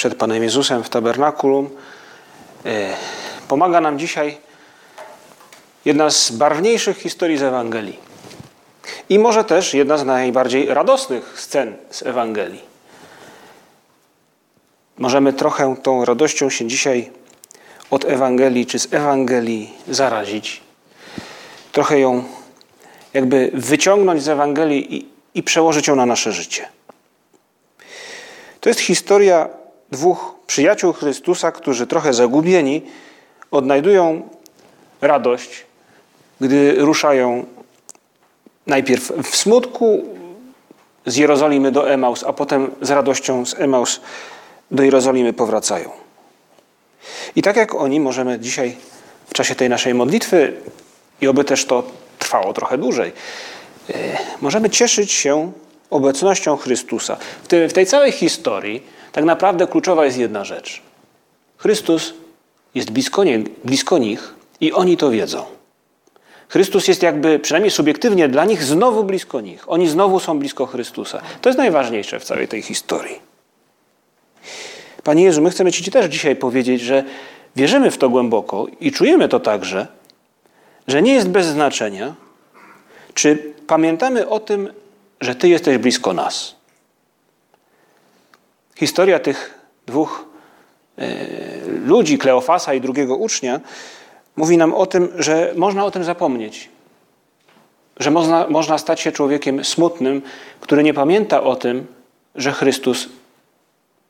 przed Panem Jezusem w tabernakulum e, pomaga nam dzisiaj jedna z barwniejszych historii z Ewangelii. I może też jedna z najbardziej radosnych scen z Ewangelii. Możemy trochę tą radością się dzisiaj od Ewangelii czy z Ewangelii zarazić. Trochę ją jakby wyciągnąć z Ewangelii i, i przełożyć ją na nasze życie. To jest historia dwóch przyjaciół Chrystusa, którzy trochę zagubieni odnajdują radość, gdy ruszają najpierw w smutku z Jerozolimy do Emaus, a potem z radością z Emaus do Jerozolimy powracają. I tak jak oni możemy dzisiaj w czasie tej naszej modlitwy, i oby też to trwało trochę dłużej, e, możemy cieszyć się obecnością Chrystusa. W tej całej historii tak naprawdę kluczowa jest jedna rzecz. Chrystus jest blisko, nie, blisko nich i oni to wiedzą. Chrystus jest jakby, przynajmniej subiektywnie dla nich, znowu blisko nich. Oni znowu są blisko Chrystusa. To jest najważniejsze w całej tej historii. Panie Jezu, my chcemy Ci też dzisiaj powiedzieć, że wierzymy w to głęboko i czujemy to także, że nie jest bez znaczenia, czy pamiętamy o tym, że Ty jesteś blisko nas. Historia tych dwóch e, ludzi, Kleofasa i drugiego ucznia, mówi nam o tym, że można o tym zapomnieć. Że można, można stać się człowiekiem smutnym, który nie pamięta o tym, że Chrystus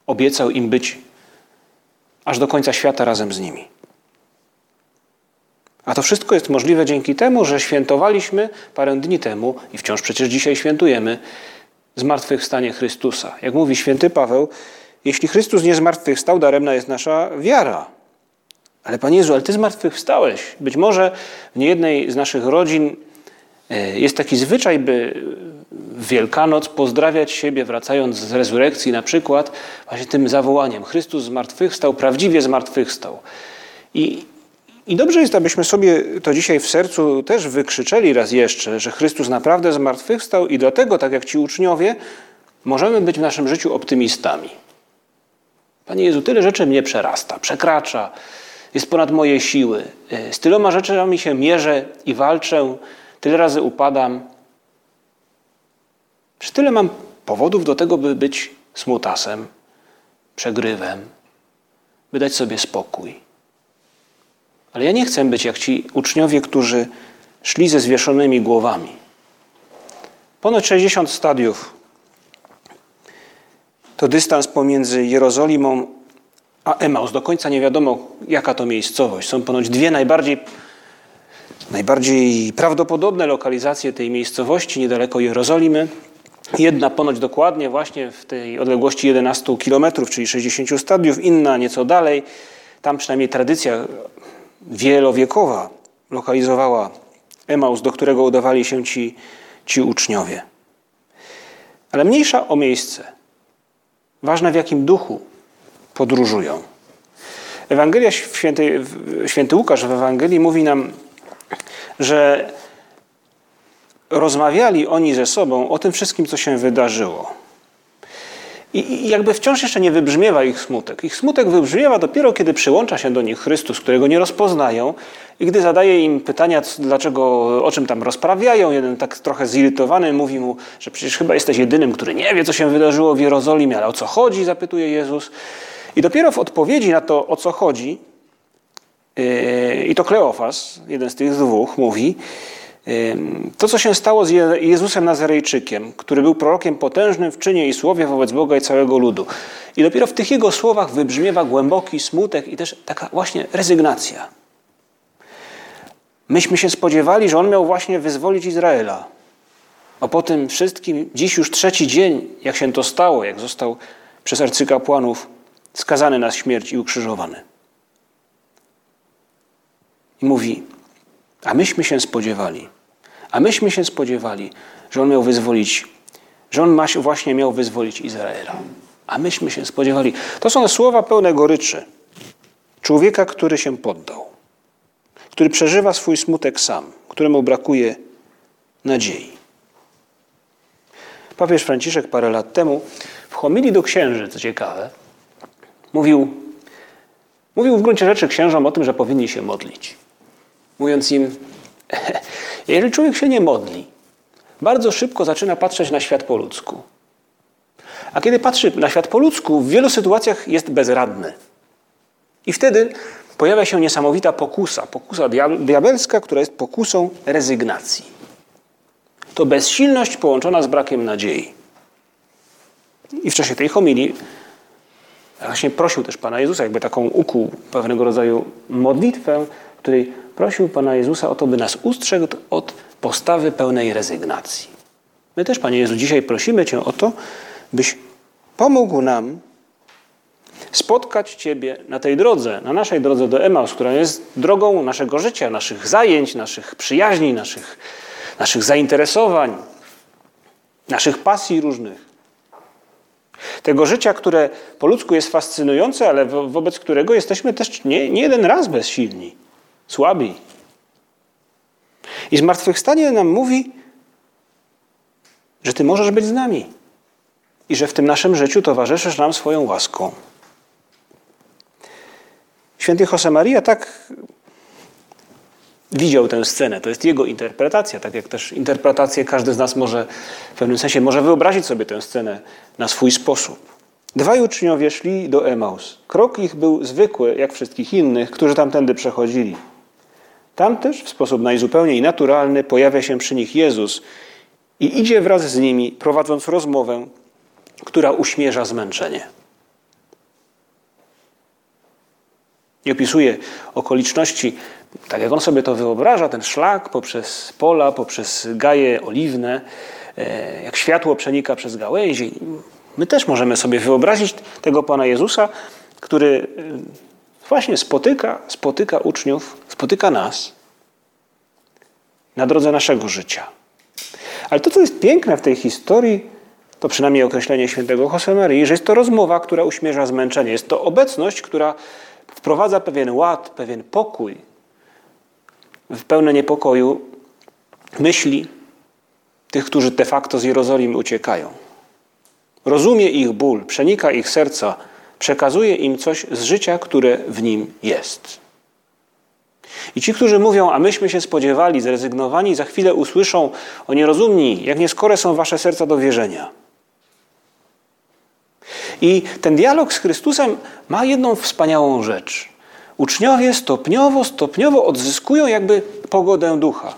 obiecał im być aż do końca świata razem z nimi. A to wszystko jest możliwe dzięki temu, że świętowaliśmy parę dni temu i wciąż przecież dzisiaj świętujemy zmartwychwstanie Chrystusa. Jak mówi święty Paweł, jeśli Chrystus nie zmartwychwstał, daremna jest nasza wiara. Ale Panie Jezu, ale Ty zmartwychwstałeś. Być może w niejednej z naszych rodzin e, jest taki zwyczaj, by w Wielkanoc pozdrawiać siebie, wracając z rezurekcji na przykład, właśnie tym zawołaniem. Chrystus zmartwychwstał, prawdziwie zmartwychwstał. I, I dobrze jest, abyśmy sobie to dzisiaj w sercu też wykrzyczeli raz jeszcze, że Chrystus naprawdę zmartwychwstał i dlatego, tak jak ci uczniowie, możemy być w naszym życiu optymistami. Panie Jezu, tyle rzeczy mnie przerasta, przekracza, jest ponad moje siły. Z tyloma rzeczami się mierzę i walczę, tyle razy upadam. Czy tyle mam powodów do tego, by być smutasem, przegrywem, by dać sobie spokój. Ale ja nie chcę być jak ci uczniowie, którzy szli ze zwieszonymi głowami. Ponad 60 stadiów to dystans pomiędzy Jerozolimą a Emaus. Do końca nie wiadomo, jaka to miejscowość. Są ponoć dwie najbardziej, najbardziej prawdopodobne lokalizacje tej miejscowości niedaleko Jerozolimy. Jedna ponoć dokładnie właśnie w tej odległości 11 km, czyli 60 stadiów, inna nieco dalej. Tam przynajmniej tradycja wielowiekowa lokalizowała Emaus, do którego udawali się ci, ci uczniowie. Ale mniejsza o miejsce. Ważne w jakim duchu podróżują. Ewangelia święty, święty Łukasz w Ewangelii mówi nam, że rozmawiali oni ze sobą o tym wszystkim, co się wydarzyło. I jakby wciąż jeszcze nie wybrzmiewa ich smutek. Ich smutek wybrzmiewa dopiero, kiedy przyłącza się do nich Chrystus, którego nie rozpoznają i gdy zadaje im pytania, dlaczego, o czym tam rozprawiają, jeden tak trochę zirytowany mówi mu, że przecież chyba jesteś jedynym, który nie wie, co się wydarzyło w Jerozolimie, ale o co chodzi, zapytuje Jezus. I dopiero w odpowiedzi na to, o co chodzi, yy, i to Kleofas, jeden z tych dwóch, mówi, to, co się stało z Jezusem Nazarejczykiem, który był prorokiem potężnym w czynie i słowie wobec Boga i całego ludu. I dopiero w tych jego słowach wybrzmiewa głęboki smutek i też taka właśnie rezygnacja. Myśmy się spodziewali, że on miał właśnie wyzwolić Izraela. A po tym wszystkim, dziś już trzeci dzień, jak się to stało, jak został przez arcykapłanów skazany na śmierć i ukrzyżowany. I mówi, a myśmy się spodziewali, a myśmy się spodziewali, że on miał wyzwolić, że on właśnie miał wyzwolić Izraela. A myśmy się spodziewali. To są słowa pełne goryczy. Człowieka, który się poddał, który przeżywa swój smutek sam, któremu brakuje nadziei. Papież Franciszek parę lat temu w homilii do księży, co ciekawe, mówił, mówił w gruncie rzeczy księżom o tym, że powinni się modlić. Mówiąc im, jeżeli człowiek się nie modli, bardzo szybko zaczyna patrzeć na świat po ludzku. A kiedy patrzy na świat po ludzku, w wielu sytuacjach jest bezradny. I wtedy pojawia się niesamowita pokusa, pokusa diabelska, która jest pokusą rezygnacji. To bezsilność połączona z brakiem nadziei. I w czasie tej homilii właśnie prosił też Pana Jezusa, jakby taką ukuł pewnego rodzaju modlitwę, której prosił Pana Jezusa o to, by nas ustrzegł od postawy pełnej rezygnacji. My też, Panie Jezu, dzisiaj prosimy Cię o to, byś pomógł nam spotkać Ciebie na tej drodze, na naszej drodze do Emaus, która jest drogą naszego życia, naszych zajęć, naszych przyjaźni, naszych, naszych zainteresowań, naszych pasji różnych. Tego życia, które po ludzku jest fascynujące, ale wo wobec którego jesteśmy też nie, nie jeden raz bezsilni, słabi. I zmartwychwstanie nam mówi, że Ty możesz być z nami i że w tym naszym życiu towarzyszysz nam swoją łaską. Święty Josemaria tak widział tę scenę. To jest jego interpretacja, tak jak też interpretację każdy z nas może w pewnym sensie może wyobrazić sobie tę scenę na swój sposób. Dwaj uczniowie szli do Emaus. Krok ich był zwykły, jak wszystkich innych, którzy tamtędy przechodzili. Tam też w sposób najzupełniej naturalny pojawia się przy nich Jezus i idzie wraz z nimi, prowadząc rozmowę, która uśmierza zmęczenie. I opisuje okoliczności, tak jak on sobie to wyobraża, ten szlak poprzez pola, poprzez gaje oliwne, e, jak światło przenika przez gałęzi. My też możemy sobie wyobrazić tego Pana Jezusa, który właśnie spotyka, spotyka uczniów, spotyka nas na drodze naszego życia. Ale to, co jest piękne w tej historii, to przynajmniej określenie świętego Josemarii, że jest to rozmowa, która uśmierza zmęczenie. Jest to obecność, która wprowadza pewien ład, pewien pokój w pełne niepokoju myśli tych, którzy de facto z Jerozolimy uciekają. Rozumie ich ból, przenika ich serca, przekazuje im coś z życia, które w nim jest. I ci, którzy mówią, a myśmy się spodziewali, zrezygnowani, za chwilę usłyszą, o nierozumni, jak nieskore są wasze serca do wierzenia. I ten dialog z Chrystusem ma jedną wspaniałą rzecz. Uczniowie stopniowo, stopniowo odzyskują jakby pogodę ducha.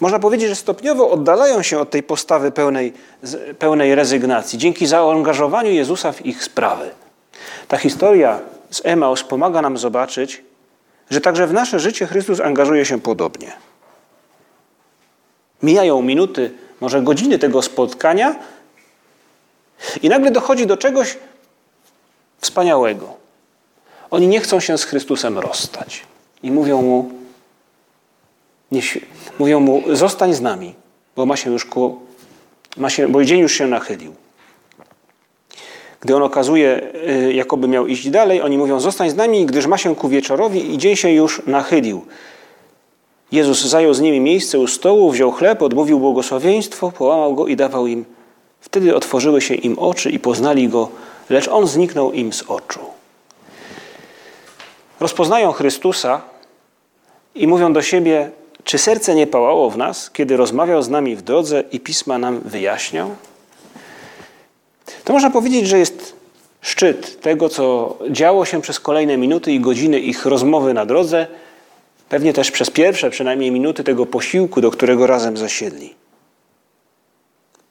Można powiedzieć, że stopniowo oddalają się od tej postawy pełnej, pełnej rezygnacji dzięki zaangażowaniu Jezusa w ich sprawy. Ta historia z Emaus pomaga nam zobaczyć, że także w nasze życie Chrystus angażuje się podobnie. Mijają minuty, może godziny tego spotkania, i nagle dochodzi do czegoś wspaniałego. Oni nie chcą się z Chrystusem rozstać. I mówią mu, mówią mu zostań z nami, bo ma się już ku, ma się, bo dzień już się nachylił. Gdy on okazuje, y, jakoby miał iść dalej, oni mówią: Zostań z nami, gdyż ma się ku wieczorowi i dzień się już nachylił. Jezus zajął z nimi miejsce u stołu, wziął chleb, odmówił błogosławieństwo, połamał go i dawał im. Wtedy otworzyły się im oczy i poznali go, lecz on zniknął im z oczu. Rozpoznają Chrystusa i mówią do siebie: Czy serce nie pałało w nas, kiedy rozmawiał z nami w drodze i pisma nam wyjaśniał? To można powiedzieć, że jest szczyt tego, co działo się przez kolejne minuty i godziny ich rozmowy na drodze, pewnie też przez pierwsze przynajmniej minuty tego posiłku, do którego razem zasiedli.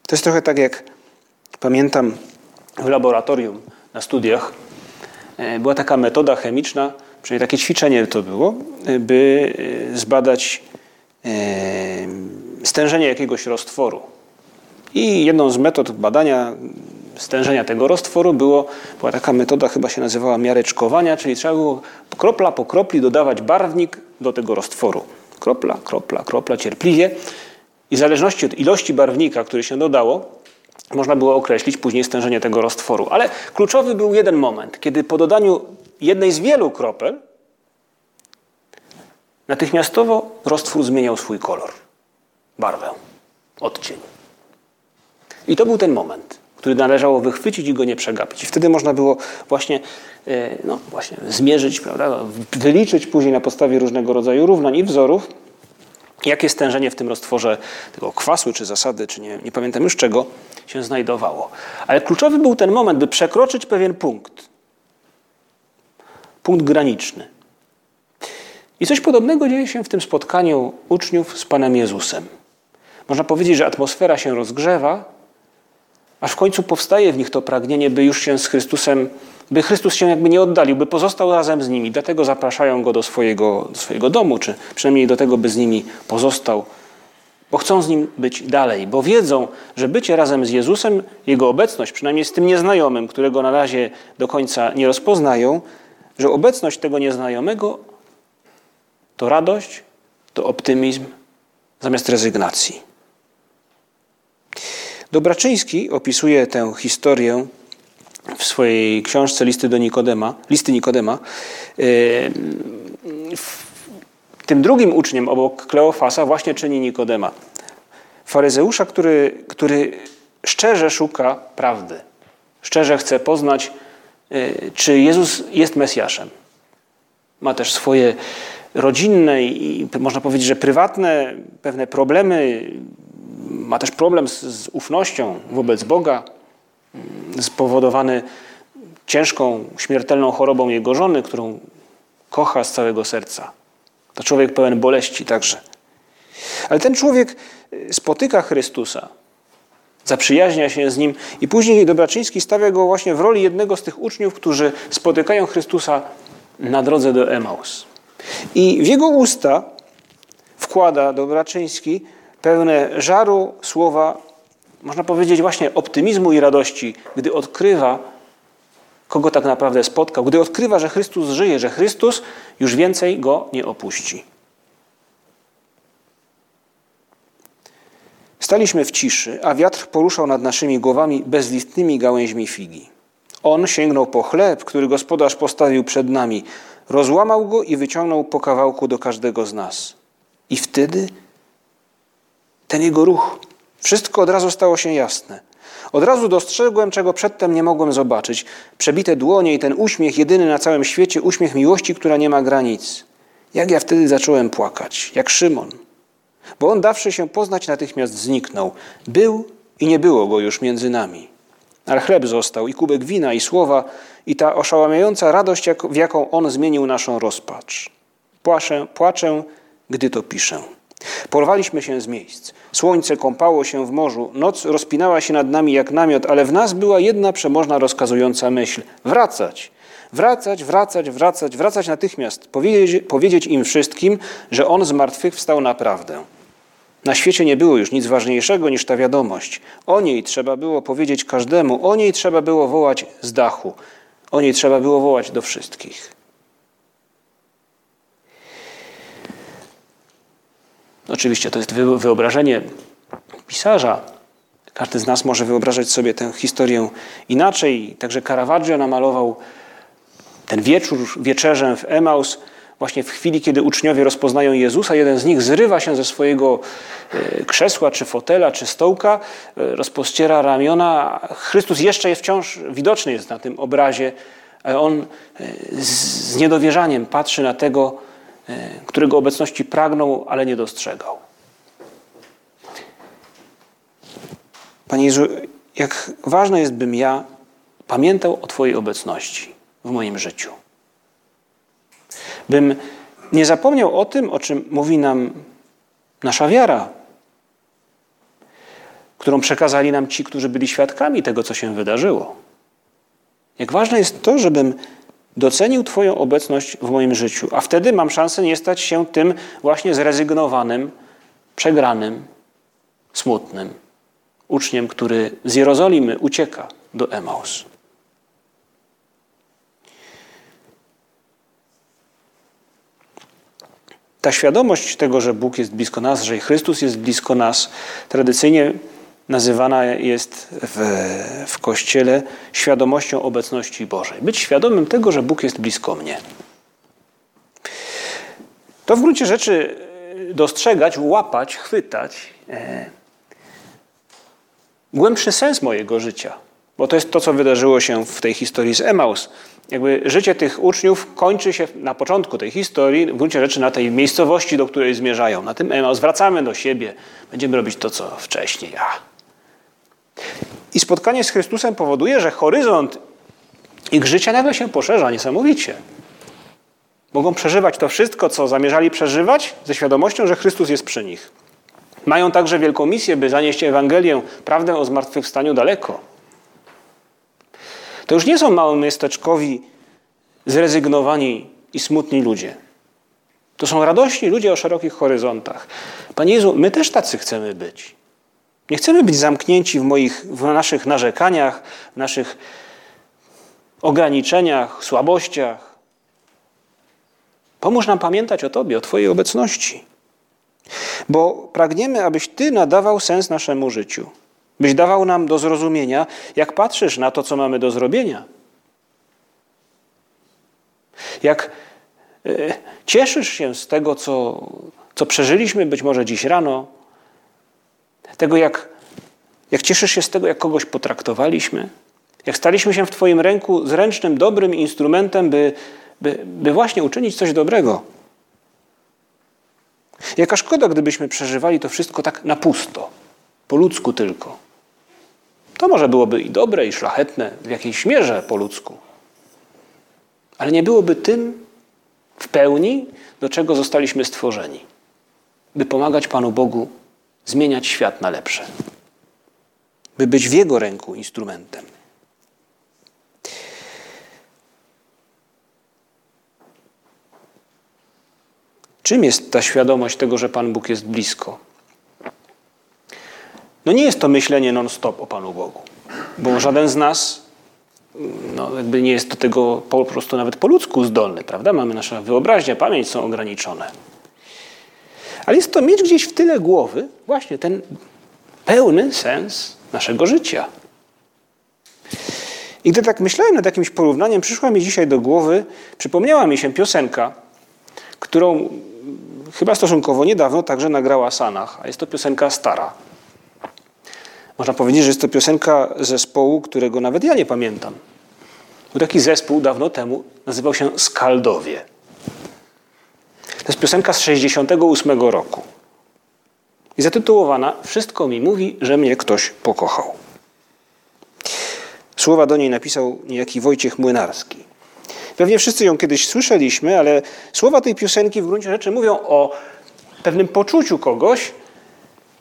To jest trochę tak, jak pamiętam w laboratorium na studiach e, była taka metoda chemiczna, przynajmniej takie ćwiczenie to było, by e, zbadać e, stężenie jakiegoś roztworu. I jedną z metod badania stężenia tego roztworu było, była taka metoda, chyba się nazywała miareczkowania, czyli trzeba było kropla po kropli dodawać barwnik do tego roztworu. Kropla, kropla, kropla, cierpliwie. I w zależności od ilości barwnika, który się dodało, można było określić później stężenie tego roztworu. Ale kluczowy był jeden moment, kiedy po dodaniu jednej z wielu kropel natychmiastowo roztwór zmieniał swój kolor, barwę, odcień. I to był ten moment, który należało wychwycić i go nie przegapić. I wtedy można było właśnie, e, no, właśnie zmierzyć, prawda, wyliczyć później na podstawie różnego rodzaju równań i wzorów, jakie stężenie w tym roztworze tego kwasu, czy zasady, czy nie, nie pamiętam już czego, się znajdowało. Ale kluczowy był ten moment, by przekroczyć pewien punkt. Punkt graniczny. I coś podobnego dzieje się w tym spotkaniu uczniów z Panem Jezusem. Można powiedzieć, że atmosfera się rozgrzewa, aż w końcu powstaje w nich to pragnienie, by już się z Chrystusem, by Chrystus się jakby nie oddalił, by pozostał razem z nimi. Dlatego zapraszają go do swojego, do swojego domu, czy przynajmniej do tego, by z nimi pozostał, bo chcą z nim być dalej, bo wiedzą, że bycie razem z Jezusem, jego obecność, przynajmniej z tym nieznajomym, którego na razie do końca nie rozpoznają, że obecność tego nieznajomego to radość, to optymizm zamiast rezygnacji. Dobraczyński opisuje tę historię w swojej książce Listy do Nikodema, Listy Nikodema. Tym drugim uczniem obok Kleofasa właśnie czyni Nikodema. Faryzeusza, który, który szczerze szuka prawdy. Szczerze chce poznać, y, czy Jezus jest Mesjaszem. Ma też swoje rodzinne i można powiedzieć, że prywatne pewne problemy, ma też problem z, z ufnością wobec Boga, mm, spowodowany ciężką, śmiertelną chorobą jego żony, którą kocha z całego serca. To człowiek pełen boleści także. Ale ten człowiek y, spotyka Chrystusa, zaprzyjaźnia się z nim i później Dobraczyński stawia go właśnie w roli jednego z tych uczniów, którzy spotykają Chrystusa na drodze do Emaus. I w jego usta wkłada Dobraczyński pełne żaru słowa, można powiedzieć właśnie optymizmu i radości, gdy odkrywa, kogo tak naprawdę spotkał, gdy odkrywa, że Chrystus żyje, że Chrystus już więcej go nie opuści. Staliśmy w ciszy, a wiatr poruszał nad naszymi głowami bezlistnymi gałęźmi figi. On sięgnął po chleb, który gospodarz postawił przed nami, rozłamał go i wyciągnął po kawałku do każdego z nas. I wtedy ten jego ruch. Wszystko od razu stało się jasne. Od razu dostrzegłem, czego przedtem nie mogłem zobaczyć. Przebite dłonie i ten uśmiech, jedyny na całym świecie, uśmiech miłości, która nie ma granic. Jak ja wtedy zacząłem płakać, jak Szymon. Bo on, dawszy się poznać, natychmiast zniknął. Był i nie było go już między nami. Ale chleb został, i kubek wina, i słowa, i ta oszałamiająca radość, w jaką on zmienił naszą rozpacz. Płaczę, płaczę, gdy to piszę. Porwaliśmy się z miejsc. Słońce kąpało się w morzu, noc rozpinała się nad nami jak namiot, ale w nas była jedna przemożna rozkazująca myśl: wracać. Wracać, wracać, wracać, wracać natychmiast. Powiedzieć, powiedzieć im wszystkim, że On z martwych wstał naprawdę. Na świecie nie było już nic ważniejszego niż ta wiadomość. O niej trzeba było powiedzieć każdemu, o niej trzeba było wołać z dachu, o niej trzeba było wołać do wszystkich. Oczywiście to jest wyobrażenie pisarza. Każdy z nas może wyobrażać sobie tę historię inaczej. Także Caravaggio namalował ten wieczór, wieczerzę w Emaus, właśnie w chwili, kiedy uczniowie rozpoznają Jezusa. Jeden z nich zrywa się ze swojego e, krzesła, czy fotela, czy stołka, e, rozpościera ramiona. Chrystus jeszcze jest wciąż widoczny jest na tym obrazie, on e, z niedowierzaniem patrzy na tego, którego obecności pragnął, ale nie dostrzegał. Panie Jezu, jak ważne jest, bym ja pamiętał o Twojej obecności w moim życiu. Bym nie zapomniał o tym, o czym mówi nam nasza wiara, którą przekazali nam ci, którzy byli świadkami tego, co się wydarzyło. Jak ważne jest to, żebym docenił Twoją obecność w moim życiu, a wtedy mam szansę nie stać się tym właśnie zrezygnowanym, przegranym, smutnym uczniem, który z Jerozolimy ucieka do Emaus. Ta świadomość tego, że Bóg jest blisko nas, że Chrystus jest blisko nas, tradycyjnie nazywana jest w, w Kościele świadomością obecności Bożej. Być świadomym tego, że Bóg jest blisko mnie. To w gruncie rzeczy e, dostrzegać, łapać, chwytać e, głębszy sens mojego życia. Bo to jest to, co wydarzyło się w tej historii z Emaus. Jakby życie tych uczniów kończy się na początku tej historii, w gruncie rzeczy na tej miejscowości, do której zmierzają. Na tym Emaus wracamy do siebie, będziemy robić to, co wcześniej. A. I spotkanie z Chrystusem powoduje, że horyzont ich życia nagle się poszerza niesamowicie. Mogą przeżywać to wszystko, co zamierzali przeżywać, ze świadomością, że Chrystus jest przy nich. Mają także wielką misję, by zanieść Ewangelię, prawdę o zmartwychwstaniu daleko. To już nie są małomiasteczkowi, zrezygnowani i smutni ludzie. To są radośni ludzie o szerokich horyzontach. Panie Jezu, my też tacy chcemy być. Nie chcemy być zamknięci w, moich, w naszych narzekaniach, w naszych ograniczeniach, słabościach. Pomóż nam pamiętać o Tobie, o Twojej obecności. Bo pragniemy, abyś Ty nadawał sens naszemu życiu. Byś dawał nam do zrozumienia, jak patrzysz na to, co mamy do zrobienia. Jak e, cieszysz się z tego, co, co przeżyliśmy być może dziś rano, tego, jak, jak cieszysz się z tego, jak kogoś potraktowaliśmy, jak staliśmy się w Twoim ręku zręcznym, dobrym instrumentem, by, by, by właśnie uczynić coś dobrego. Jaka szkoda, gdybyśmy przeżywali to wszystko tak na pusto, po ludzku tylko. To może byłoby i dobre, i szlachetne, w jakiejś mierze po ludzku. Ale nie byłoby tym w pełni, do czego zostaliśmy stworzeni. By pomagać Panu Bogu zmieniać świat na lepsze. By być w Jego ręku instrumentem. Czym jest ta świadomość tego, że Pan Bóg jest blisko? No nie jest to myślenie non-stop o Panu Bogu, bo żaden z nas no, jakby nie jest do tego po prostu nawet po ludzku zdolny, prawda? Mamy nasza wyobraźnia, pamięć są ograniczone. Ale jest to mieć gdzieś w tyle głowy właśnie ten pełny sens naszego życia. I gdy tak myślałem nad jakimś porównaniem, przyszła mi dzisiaj do głowy, przypomniała mi się piosenka, którą chyba stosunkowo niedawno także nagrała Sanach, a jest to piosenka stara. Można powiedzieć, że jest to piosenka zespołu, którego nawet ja nie pamiętam. Taki zespół dawno temu, nazywał się Skaldowie. To jest piosenka z 68 roku. I zatytułowana Wszystko mi mówi, że mnie ktoś pokochał. Słowa do niej napisał niejaki Wojciech Młynarski. Pewnie wszyscy ją kiedyś słyszeliśmy, ale słowa tej piosenki w gruncie rzeczy mówią o pewnym poczuciu kogoś,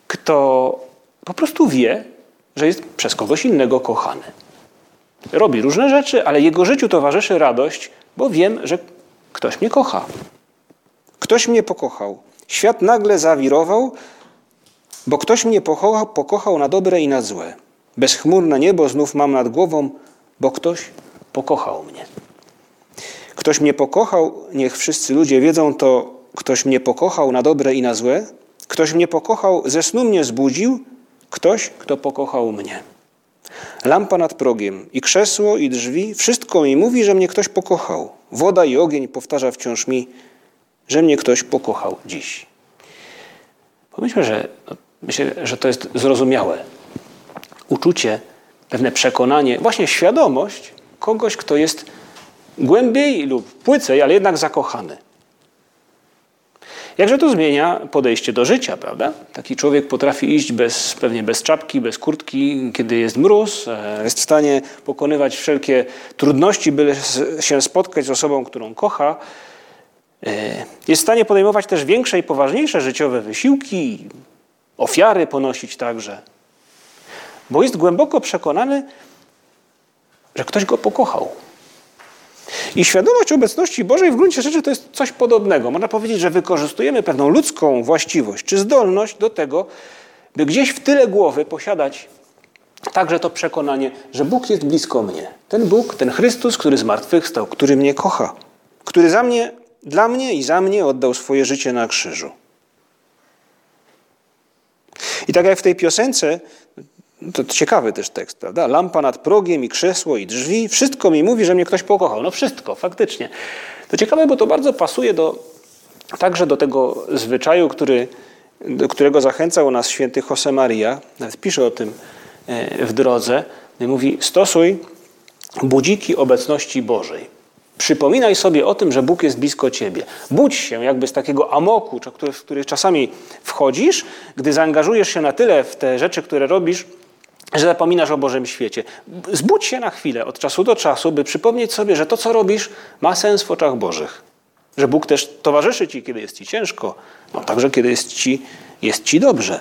kto po prostu wie, że jest przez kogoś innego kochany. Robi różne rzeczy, ale jego życiu towarzyszy radość, bo wiem, że ktoś mnie kocha. Ktoś mnie pokochał. Świat nagle zawirował, bo ktoś mnie pokochał, pokochał na dobre i na złe. Bezchmurne niebo znów mam nad głową, bo ktoś pokochał mnie. Ktoś mnie pokochał, niech wszyscy ludzie wiedzą to, ktoś mnie pokochał na dobre i na złe. Ktoś mnie pokochał, ze snu mnie zbudził, ktoś, kto pokochał mnie. Lampa nad progiem i krzesło i drzwi, wszystko mi mówi, że mnie ktoś pokochał. Woda i ogień powtarza wciąż mi, że mnie ktoś pokochał dziś. Pomyślmy, że no, myślę, że to jest zrozumiałe. Uczucie, pewne przekonanie, właśnie świadomość kogoś, kto jest głębiej lub płycej, ale jednak zakochany. Jakże to zmienia podejście do życia, prawda? Taki człowiek potrafi iść bez, pewnie bez czapki, bez kurtki, kiedy jest mróz, e, jest w stanie pokonywać wszelkie trudności, by się spotkać z osobą, którą kocha. E, jest w stanie podejmować też większe i poważniejsze życiowe wysiłki, ofiary ponosić także. Bo jest głęboko przekonany, że ktoś go pokochał. I świadomość obecności Bożej w gruncie rzeczy to jest coś podobnego. Można powiedzieć, że wykorzystujemy pewną ludzką właściwość czy zdolność do tego, by gdzieś w tyle głowy posiadać także to przekonanie, że Bóg jest blisko mnie. Ten Bóg, ten Chrystus, który zmartwychwstał, który mnie kocha, który za mnie, dla mnie i za mnie oddał swoje życie na krzyżu. I tak jak w tej piosence, to ciekawy też tekst, prawda? Lampa nad progiem i krzesło i drzwi, wszystko mi mówi, że mnie ktoś pokochał. No wszystko, faktycznie. To ciekawe, bo to bardzo pasuje do, także do tego zwyczaju, który, do którego zachęcał nas święty Josemaria. Nawet pisze o tym e, w drodze. Mówi, stosuj budziki obecności Bożej. Przypominaj sobie o tym, że Bóg jest blisko ciebie. Budź się jakby z takiego amoku, w który czasami wchodzisz, gdy zaangażujesz się na tyle w te rzeczy, które robisz, że zapominasz o Bożym świecie. Zbudź się na chwilę od czasu do czasu, by przypomnieć sobie, że to, co robisz, ma sens w oczach Bożych. Że Bóg też towarzyszy ci, kiedy jest ci ciężko, no także kiedy jest ci, jest ci dobrze.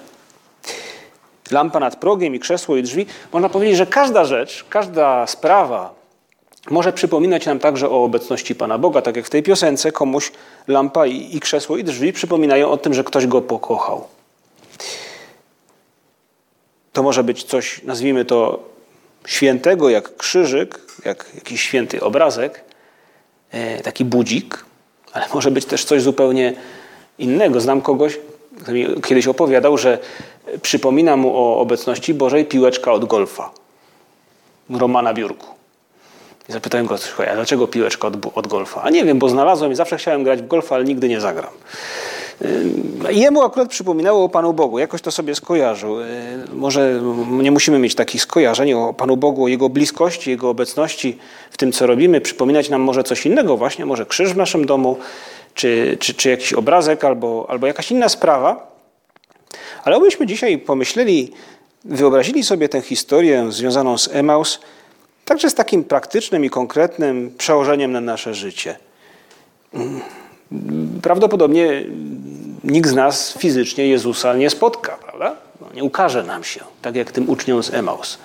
Lampa nad progiem i krzesło i drzwi. Można powiedzieć, że każda rzecz, każda sprawa może przypominać nam także o obecności Pana Boga, tak jak w tej piosence komuś lampa i, i krzesło i drzwi przypominają o tym, że ktoś go pokochał. To może być coś, nazwijmy to świętego, jak krzyżyk, jak jakiś święty obrazek, e, taki budzik, ale może być też coś zupełnie innego. Znam kogoś, kto mi kiedyś opowiadał, że przypomina mu o obecności Bożej piłeczka od golfa. Romana Biurku. I zapytałem go, a dlaczego piłeczka od, od golfa? A nie wiem, bo znalazłem i zawsze chciałem grać w golfa, ale nigdy nie zagram. I jemu akurat przypominało o Panu Bogu. Jakoś to sobie skojarzył. Może nie musimy mieć takich skojarzeń o Panu Bogu, o Jego bliskości, Jego obecności w tym, co robimy. Przypominać nam może coś innego właśnie, może krzyż w naszym domu, czy, czy, czy jakiś obrazek, albo, albo jakaś inna sprawa. Ale obyśmy dzisiaj pomyśleli, wyobrazili sobie tę historię związaną z Emaus, także z takim praktycznym i konkretnym przełożeniem na nasze życie. Prawdopodobnie nikt z nas fizycznie Jezusa nie spotka, prawda? No, nie ukaże nam się, tak jak tym uczniom z Emaus.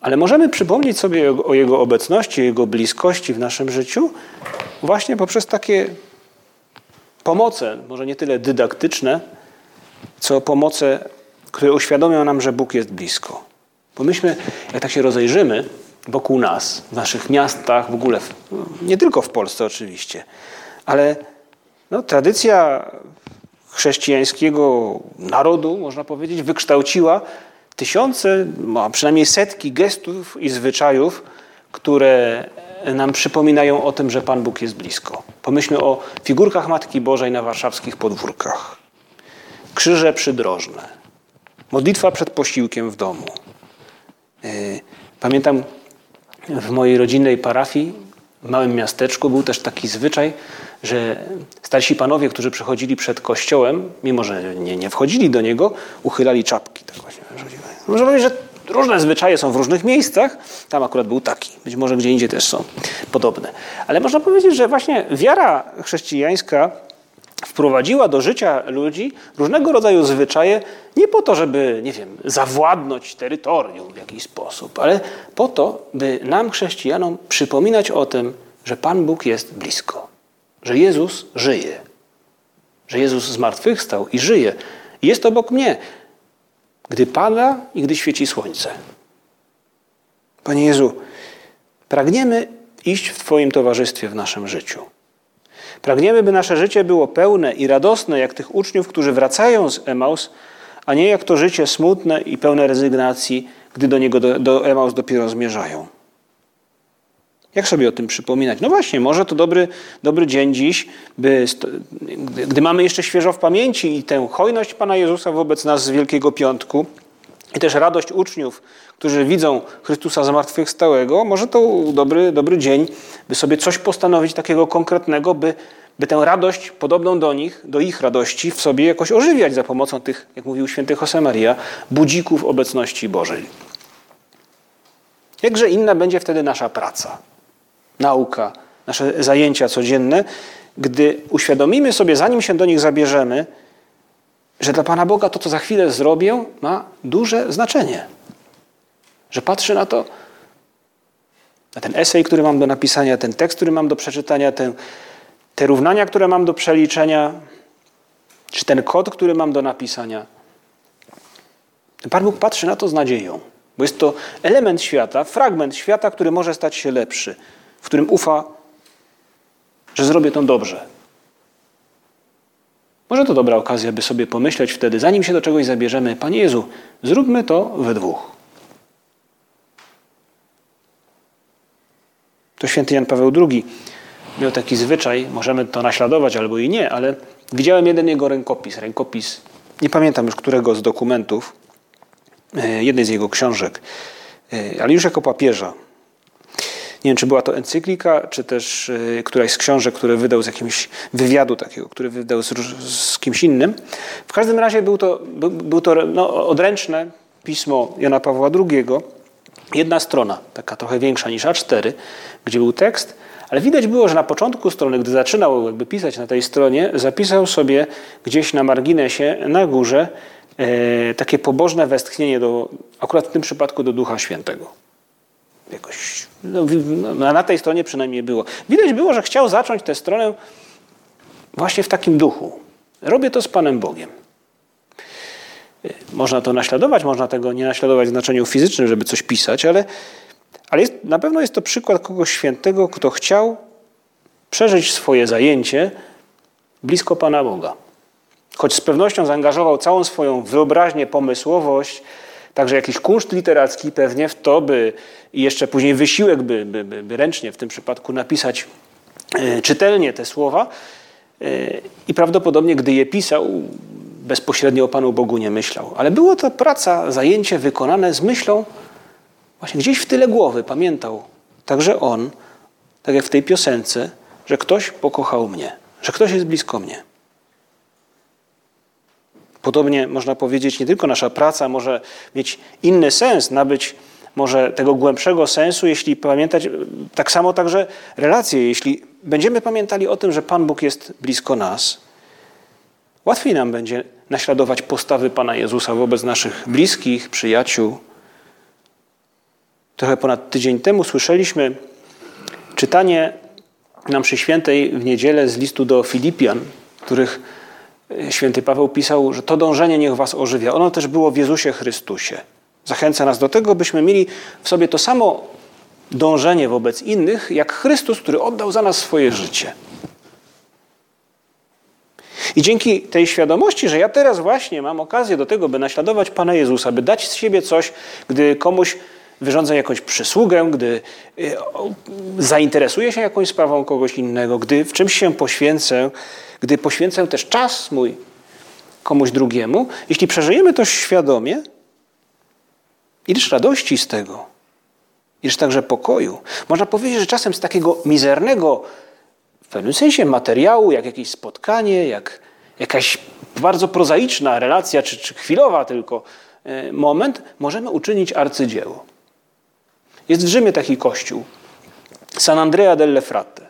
Ale możemy przypomnieć sobie o Jego obecności, Jego bliskości w naszym życiu właśnie poprzez takie pomoce, może nie tyle dydaktyczne, co pomoce, które uświadomią nam, że Bóg jest blisko. Bo myśmy, jak tak się rozejrzymy wokół nas, w naszych miastach, w ogóle, nie tylko w Polsce oczywiście, ale no, tradycja chrześcijańskiego narodu, można powiedzieć, wykształciła tysiące, a przynajmniej setki gestów i zwyczajów, które nam przypominają o tym, że Pan Bóg jest blisko. Pomyślmy o figurkach Matki Bożej na warszawskich podwórkach, krzyże przydrożne, modlitwa przed posiłkiem w domu. E, pamiętam w mojej rodzinnej parafii, w małym miasteczku, był też taki zwyczaj, że starsi panowie, którzy przychodzili przed kościołem, mimo że nie, nie wchodzili do niego, uchylali czapki. Tak właśnie. Można powiedzieć, że różne zwyczaje są w różnych miejscach. Tam akurat był taki. Być może gdzie indziej też są podobne. Ale można powiedzieć, że właśnie wiara chrześcijańska wprowadziła do życia ludzi różnego rodzaju zwyczaje, nie po to, żeby, nie wiem, zawładnąć terytorium w jakiś sposób, ale po to, by nam, chrześcijanom, przypominać o tym, że Pan Bóg jest blisko że Jezus żyje, że Jezus zmartwychwstał i żyje. Jest obok mnie, gdy pada i gdy świeci słońce. Panie Jezu, pragniemy iść w Twoim towarzystwie w naszym życiu. Pragniemy, by nasze życie było pełne i radosne, jak tych uczniów, którzy wracają z Emaus, a nie jak to życie smutne i pełne rezygnacji, gdy do niego do, do Emaus dopiero zmierzają. Jak sobie o tym przypominać? No właśnie, może to dobry, dobry dzień dziś, by, gdy mamy jeszcze świeżo w pamięci i tę hojność Pana Jezusa wobec nas z Wielkiego Piątku i też radość uczniów, którzy widzą Chrystusa zmartwychwstałego, może to dobry, dobry dzień, by sobie coś postanowić takiego konkretnego, by, by tę radość podobną do nich, do ich radości w sobie jakoś ożywiać za pomocą tych, jak mówił święty Josemaria, budzików obecności Bożej. Jakże inna będzie wtedy nasza praca nauka, nasze zajęcia codzienne, gdy uświadomimy sobie, zanim się do nich zabierzemy, że dla Pana Boga to, co za chwilę zrobię, ma duże znaczenie. Że patrzy na to, na ten esej, który mam do napisania, ten tekst, który mam do przeczytania, ten, te równania, które mam do przeliczenia, czy ten kod, który mam do napisania. Pan Bóg patrzy na to z nadzieją. Bo jest to element świata, fragment świata, który może stać się lepszy, w którym ufa, że zrobię to dobrze. Może to dobra okazja, by sobie pomyśleć wtedy, zanim się do czegoś zabierzemy, Panie Jezu, zróbmy to we dwóch. To święty Jan Paweł II miał taki zwyczaj, możemy to naśladować albo i nie, ale widziałem jeden jego rękopis, rękopis, nie pamiętam już którego z dokumentów, e, jednej z jego książek, e, ale już jako papieża. Nie wiem, czy była to encyklika, czy też e, któraś z książek, które wydał z jakimś wywiadu takiego, który wydał z, z kimś innym. W każdym razie był to, był, był to no, odręczne pismo Jana Pawła II, jedna strona, taka trochę większa niż A4, gdzie był tekst, ale widać było, że na początku strony, gdy zaczynał jakby pisać na tej stronie, zapisał sobie gdzieś na marginesie, na górze, e, takie pobożne westchnienie do, akurat w tym przypadku do Ducha Świętego. Jakoś, no, no, na tej stronie przynajmniej było. Widać było, że chciał zacząć tę stronę właśnie w takim duchu. Robię to z Panem Bogiem. E, można to naśladować, można tego nie naśladować w znaczeniu fizycznym, żeby coś pisać, ale ale jest, na pewno jest to przykład kogoś świętego, kto chciał przeżyć swoje zajęcie blisko Pana Boga. Choć z pewnością zaangażował całą swoją wyobraźnię, pomysłowość, także jakiś kunszt literacki pewnie w to, by i jeszcze później wysiłek, by, by, by, by ręcznie w tym przypadku napisać e, czytelnie te słowa. E, I prawdopodobnie, gdy je pisał, bezpośrednio o Panu Bogu nie myślał. Ale było to praca, zajęcie wykonane z myślą Właśnie gdzieś w tyle głowy pamiętał także on, tak jak w tej piosence, że ktoś pokochał mnie, że ktoś jest blisko mnie. Podobnie można powiedzieć, nie tylko nasza praca może mieć inny sens, nabyć może tego głębszego sensu, jeśli pamiętać, tak samo także relacje, jeśli będziemy pamiętali o tym, że Pan Bóg jest blisko nas, łatwiej nam będzie naśladować postawy Pana Jezusa wobec naszych bliskich, przyjaciół, Trochę ponad tydzień temu słyszeliśmy czytanie na mszy świętej w niedzielę z listu do Filipian, których e, święty Paweł pisał, że to dążenie niech was ożywia. Ono też było w Jezusie Chrystusie. Zachęca nas do tego, byśmy mieli w sobie to samo dążenie wobec innych, jak Chrystus, który oddał za nas swoje życie. I dzięki tej świadomości, że ja teraz właśnie mam okazję do tego, by naśladować Pana Jezusa, by dać z siebie coś, gdy komuś wyrządzę jakąś przysługę, gdy y, zainteresuję się jakąś sprawą kogoś innego, gdy w czymś się poświęcę, gdy poświęcę też czas mój komuś drugiemu, jeśli przeżyjemy to świadomie, ileż radości z tego, ileż także pokoju. Można powiedzieć, że czasem z takiego mizernego, w pewnym sensie materiału, jak jakieś spotkanie, jak jakaś bardzo prozaiczna relacja, czy, czy chwilowa tylko y, moment, możemy uczynić arcydzieło. Jest w Rzymie taki kościół, San Andrea delle Fratte.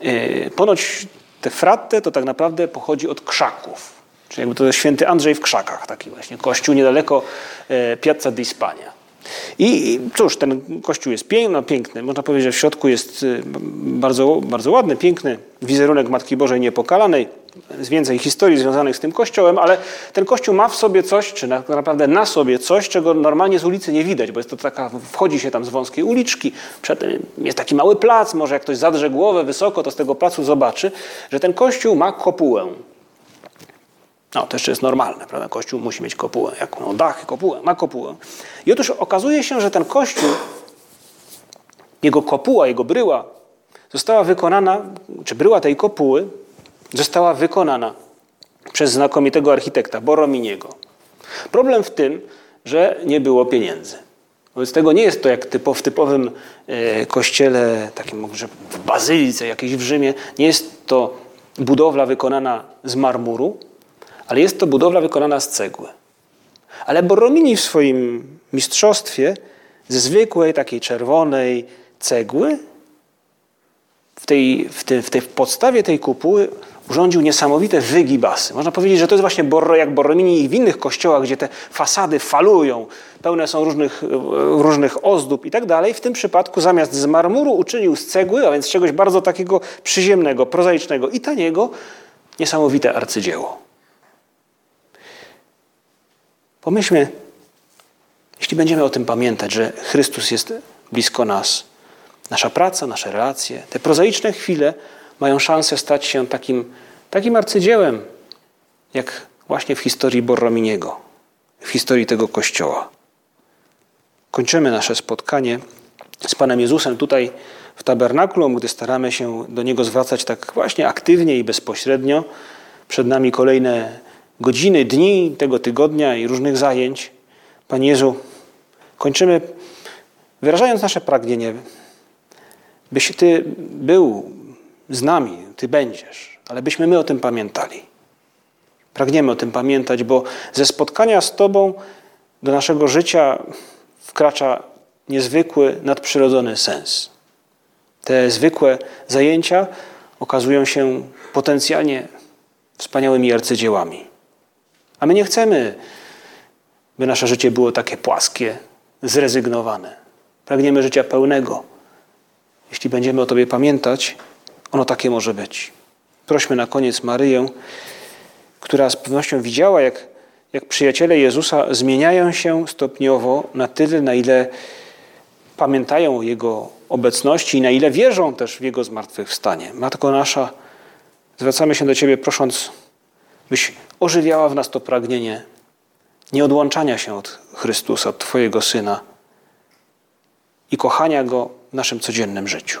E, ponoć te fratte to tak naprawdę pochodzi od krzaków. Czyli jakby to święty Andrzej w krzakach, taki właśnie kościół niedaleko e, Piazza di Spagna. I cóż, ten kościół jest piękny, no piękny. Można powiedzieć, że w środku jest y, bardzo, bardzo ładny, piękny wizerunek Matki Bożej Niepokalanej. Jest więcej historii związanych z tym kościołem, ale ten kościół ma w sobie coś, czy tak naprawdę na sobie coś, czego normalnie z ulicy nie widać, bo jest to taka, wchodzi się tam z wąskiej uliczki, przedtem jest taki mały plac, może jak ktoś zadrze głowę wysoko, to z tego placu zobaczy, że ten kościół ma kopułę. No, to jeszcze jest normalne, prawda? Kościół musi mieć kopułę, jak no, dach, kopułę, ma kopułę. I otóż okazuje się, że ten kościół, jego kopuła, jego bryła została wykonana, czy bryła tej kopuły została wykonana przez znakomitego architekta Borominiego. Problem w tym, że nie było pieniędzy. Wobec tego nie jest to jak typo, w typowym e, kościele, takim może w bazylice jakiejś w Rzymie, nie jest to budowla wykonana z marmuru, ale jest to budowla wykonana z cegły. Ale Borromini w swoim mistrzostwie ze zwykłej takiej czerwonej cegły w tej, w, tej, w tej podstawie tej kupuły urządził niesamowite wygibasy. Można powiedzieć, że to jest właśnie Borro, jak Borromini i w innych kościołach, gdzie te fasady falują, pełne są różnych, różnych ozdób i tak dalej. W tym przypadku zamiast z marmuru uczynił z cegły, a więc czegoś bardzo takiego przyziemnego, prozaicznego i taniego, niesamowite arcydzieło. Pomyślmy, Jeśli będziemy o tym pamiętać, że Chrystus jest blisko nas, nasza praca, nasze relacje, te prozaiczne chwile mają szansę stać się takim, takim arcydziełem, jak właśnie w historii Borrominiego, w historii tego kościoła. Kończymy nasze spotkanie z Panem Jezusem tutaj w tabernakulum, gdy staramy się do Niego zwracać tak właśnie aktywnie i bezpośrednio. Przed nami kolejne godziny, dni tego tygodnia i różnych zajęć. Panie Jezu, kończymy wyrażając nasze pragnienie, byś Ty był z nami, Ty będziesz, ale byśmy my o tym pamiętali. Pragniemy o tym pamiętać, bo ze spotkania z Tobą do naszego życia wkracza niezwykły, nadprzyrodzony sens. Te zwykłe zajęcia okazują się potencjalnie wspaniałymi arcydziełami. A my nie chcemy, by nasze życie było takie płaskie, zrezygnowane. Pragniemy życia pełnego. Jeśli będziemy o Tobie pamiętać, ono takie może być. Prośmy na koniec Maryję, która z pewnością widziała, jak, jak przyjaciele Jezusa zmieniają się stopniowo na tyle, na ile pamiętają o Jego obecności i na ile wierzą też w Jego zmartwychwstanie. Matko nasza, zwracamy się do Ciebie prosząc, byś ożywiała w nas to pragnienie nieodłączania się od Chrystusa, od Twojego Syna i kochania Go w naszym codziennym życiu.